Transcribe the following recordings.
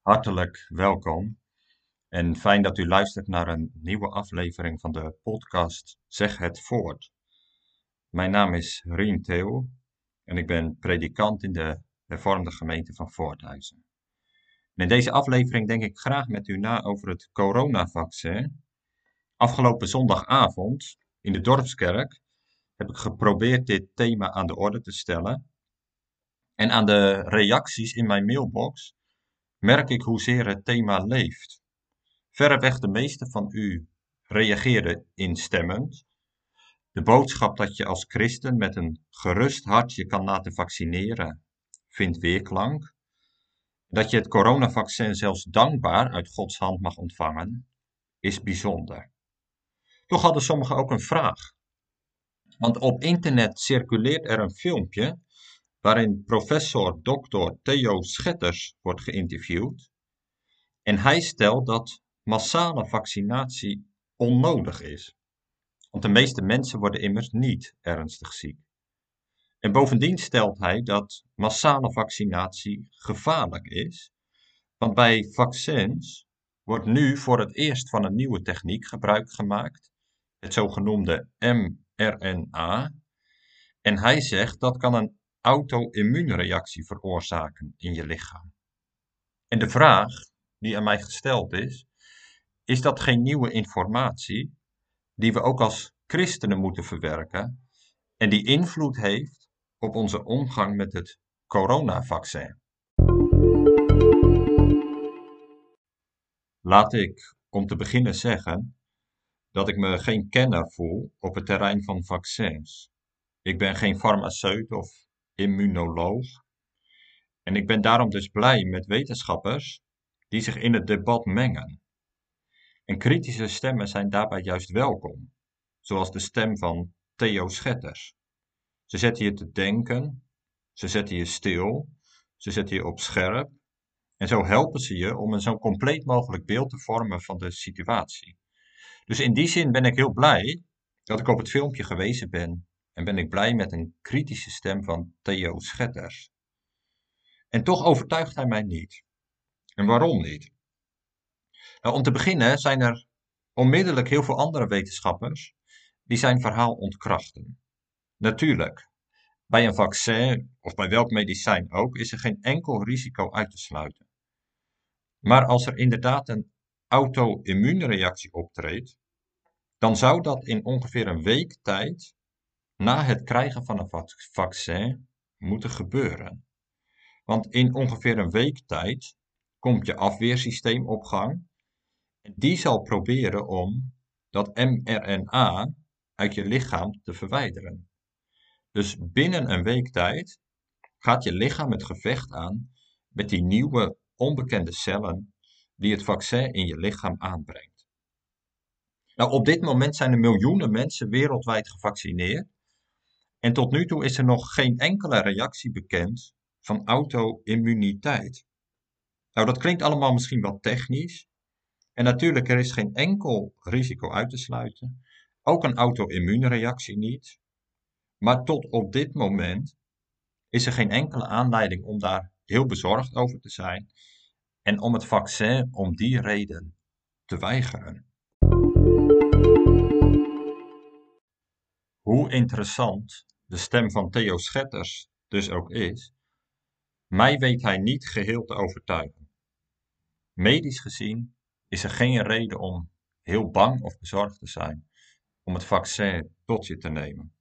Hartelijk welkom en fijn dat u luistert naar een nieuwe aflevering van de podcast Zeg het voort. Mijn naam is Rien Theo en ik ben predikant in de hervormde gemeente van Voorthuizen. in deze aflevering denk ik graag met u na over het coronavaccin. Afgelopen zondagavond in de dorpskerk heb ik geprobeerd dit thema aan de orde te stellen. En aan de reacties in mijn mailbox merk ik hoezeer het thema leeft. Verreweg de meeste van u reageerden instemmend. De boodschap dat je als christen met een gerust hart je kan laten vaccineren, vindt weerklank. Dat je het coronavaccin zelfs dankbaar uit Gods hand mag ontvangen, is bijzonder. Toch hadden sommigen ook een vraag. Want op internet circuleert er een filmpje waarin professor Dr. Theo Schetters wordt geïnterviewd. En hij stelt dat massale vaccinatie onnodig is. Want de meeste mensen worden immers niet ernstig ziek. En bovendien stelt hij dat massale vaccinatie gevaarlijk is, want bij vaccins wordt nu voor het eerst van een nieuwe techniek gebruik gemaakt, het zogenoemde mRNA. En hij zegt dat kan een auto-immuunreactie veroorzaken in je lichaam. En de vraag die aan mij gesteld is, is dat geen nieuwe informatie die we ook als christenen moeten verwerken en die invloed heeft op onze omgang met het coronavaccin? Laat ik om te beginnen zeggen dat ik me geen kenner voel op het terrein van vaccins. Ik ben geen farmaceut of immunoloog. En ik ben daarom dus blij met wetenschappers die zich in het debat mengen. En kritische stemmen zijn daarbij juist welkom, zoals de stem van Theo Schetters. Ze zetten je te denken, ze zetten je stil, ze zetten je op scherp en zo helpen ze je om een zo compleet mogelijk beeld te vormen van de situatie. Dus in die zin ben ik heel blij dat ik op het filmpje gewezen ben en ben ik blij met een kritische stem van Theo Schetters. En toch overtuigt hij mij niet. En waarom niet? Nou, om te beginnen zijn er onmiddellijk heel veel andere wetenschappers die zijn verhaal ontkrachten. Natuurlijk, bij een vaccin of bij welk medicijn ook is er geen enkel risico uit te sluiten. Maar als er inderdaad een auto-immuunreactie optreedt, dan zou dat in ongeveer een week tijd na het krijgen van een vaccin moeten gebeuren. Want in ongeveer een week tijd komt je afweersysteem op gang en die zal proberen om dat mRNA uit je lichaam te verwijderen. Dus binnen een week tijd gaat je lichaam het gevecht aan met die nieuwe onbekende cellen die het vaccin in je lichaam aanbrengt. Nou, op dit moment zijn er miljoenen mensen wereldwijd gevaccineerd en tot nu toe is er nog geen enkele reactie bekend van auto-immuniteit. Nou, dat klinkt allemaal misschien wel technisch. En natuurlijk, er is geen enkel risico uit te sluiten. Ook een auto-immuunreactie niet. Maar tot op dit moment is er geen enkele aanleiding om daar heel bezorgd over te zijn en om het vaccin om die reden te weigeren. Hoe interessant de stem van Theo Schetters dus ook is, mij weet hij niet geheel te overtuigen. Medisch gezien is er geen reden om heel bang of bezorgd te zijn om het vaccin tot je te nemen.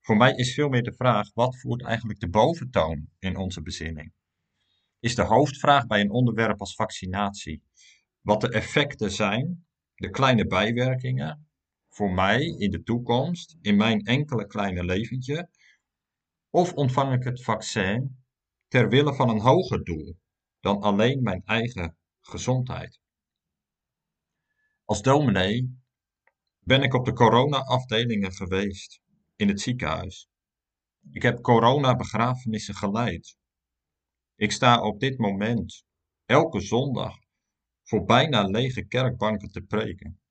Voor mij is veel meer de vraag: wat voert eigenlijk de boventoon in onze bezinning? Is de hoofdvraag bij een onderwerp als vaccinatie wat de effecten zijn, de kleine bijwerkingen, voor mij in de toekomst, in mijn enkele kleine leventje, of ontvang ik het vaccin ter wille van een hoger doel dan alleen mijn eigen gezondheid? Als dominee ben ik op de corona-afdelingen geweest in het ziekenhuis. Ik heb corona-begrafenissen geleid. Ik sta op dit moment elke zondag voor bijna lege kerkbanken te preken.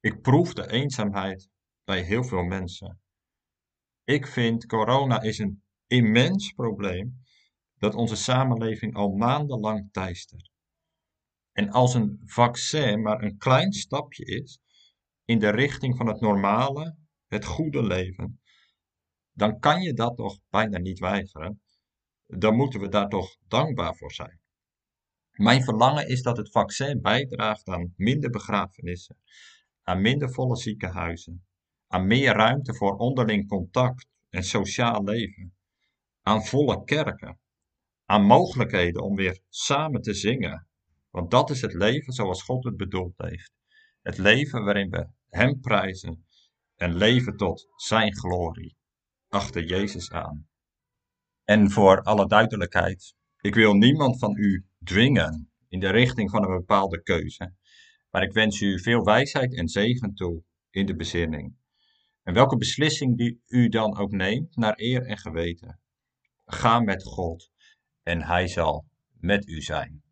Ik proef de eenzaamheid bij heel veel mensen. Ik vind corona is een immens probleem dat onze samenleving al maandenlang teistert. En als een vaccin maar een klein stapje is in de richting van het normale, het goede leven, dan kan je dat toch bijna niet weigeren. Dan moeten we daar toch dankbaar voor zijn. Mijn verlangen is dat het vaccin bijdraagt aan minder begrafenissen, aan minder volle ziekenhuizen, aan meer ruimte voor onderling contact en sociaal leven, aan volle kerken, aan mogelijkheden om weer samen te zingen. Want dat is het leven zoals God het bedoeld heeft. Het leven waarin we Hem prijzen en leven tot Zijn glorie. Achter Jezus aan. En voor alle duidelijkheid, ik wil niemand van u dwingen in de richting van een bepaalde keuze, maar ik wens u veel wijsheid en zegen toe in de bezinning. En welke beslissing die u dan ook neemt, naar eer en geweten. Ga met God en Hij zal met u zijn.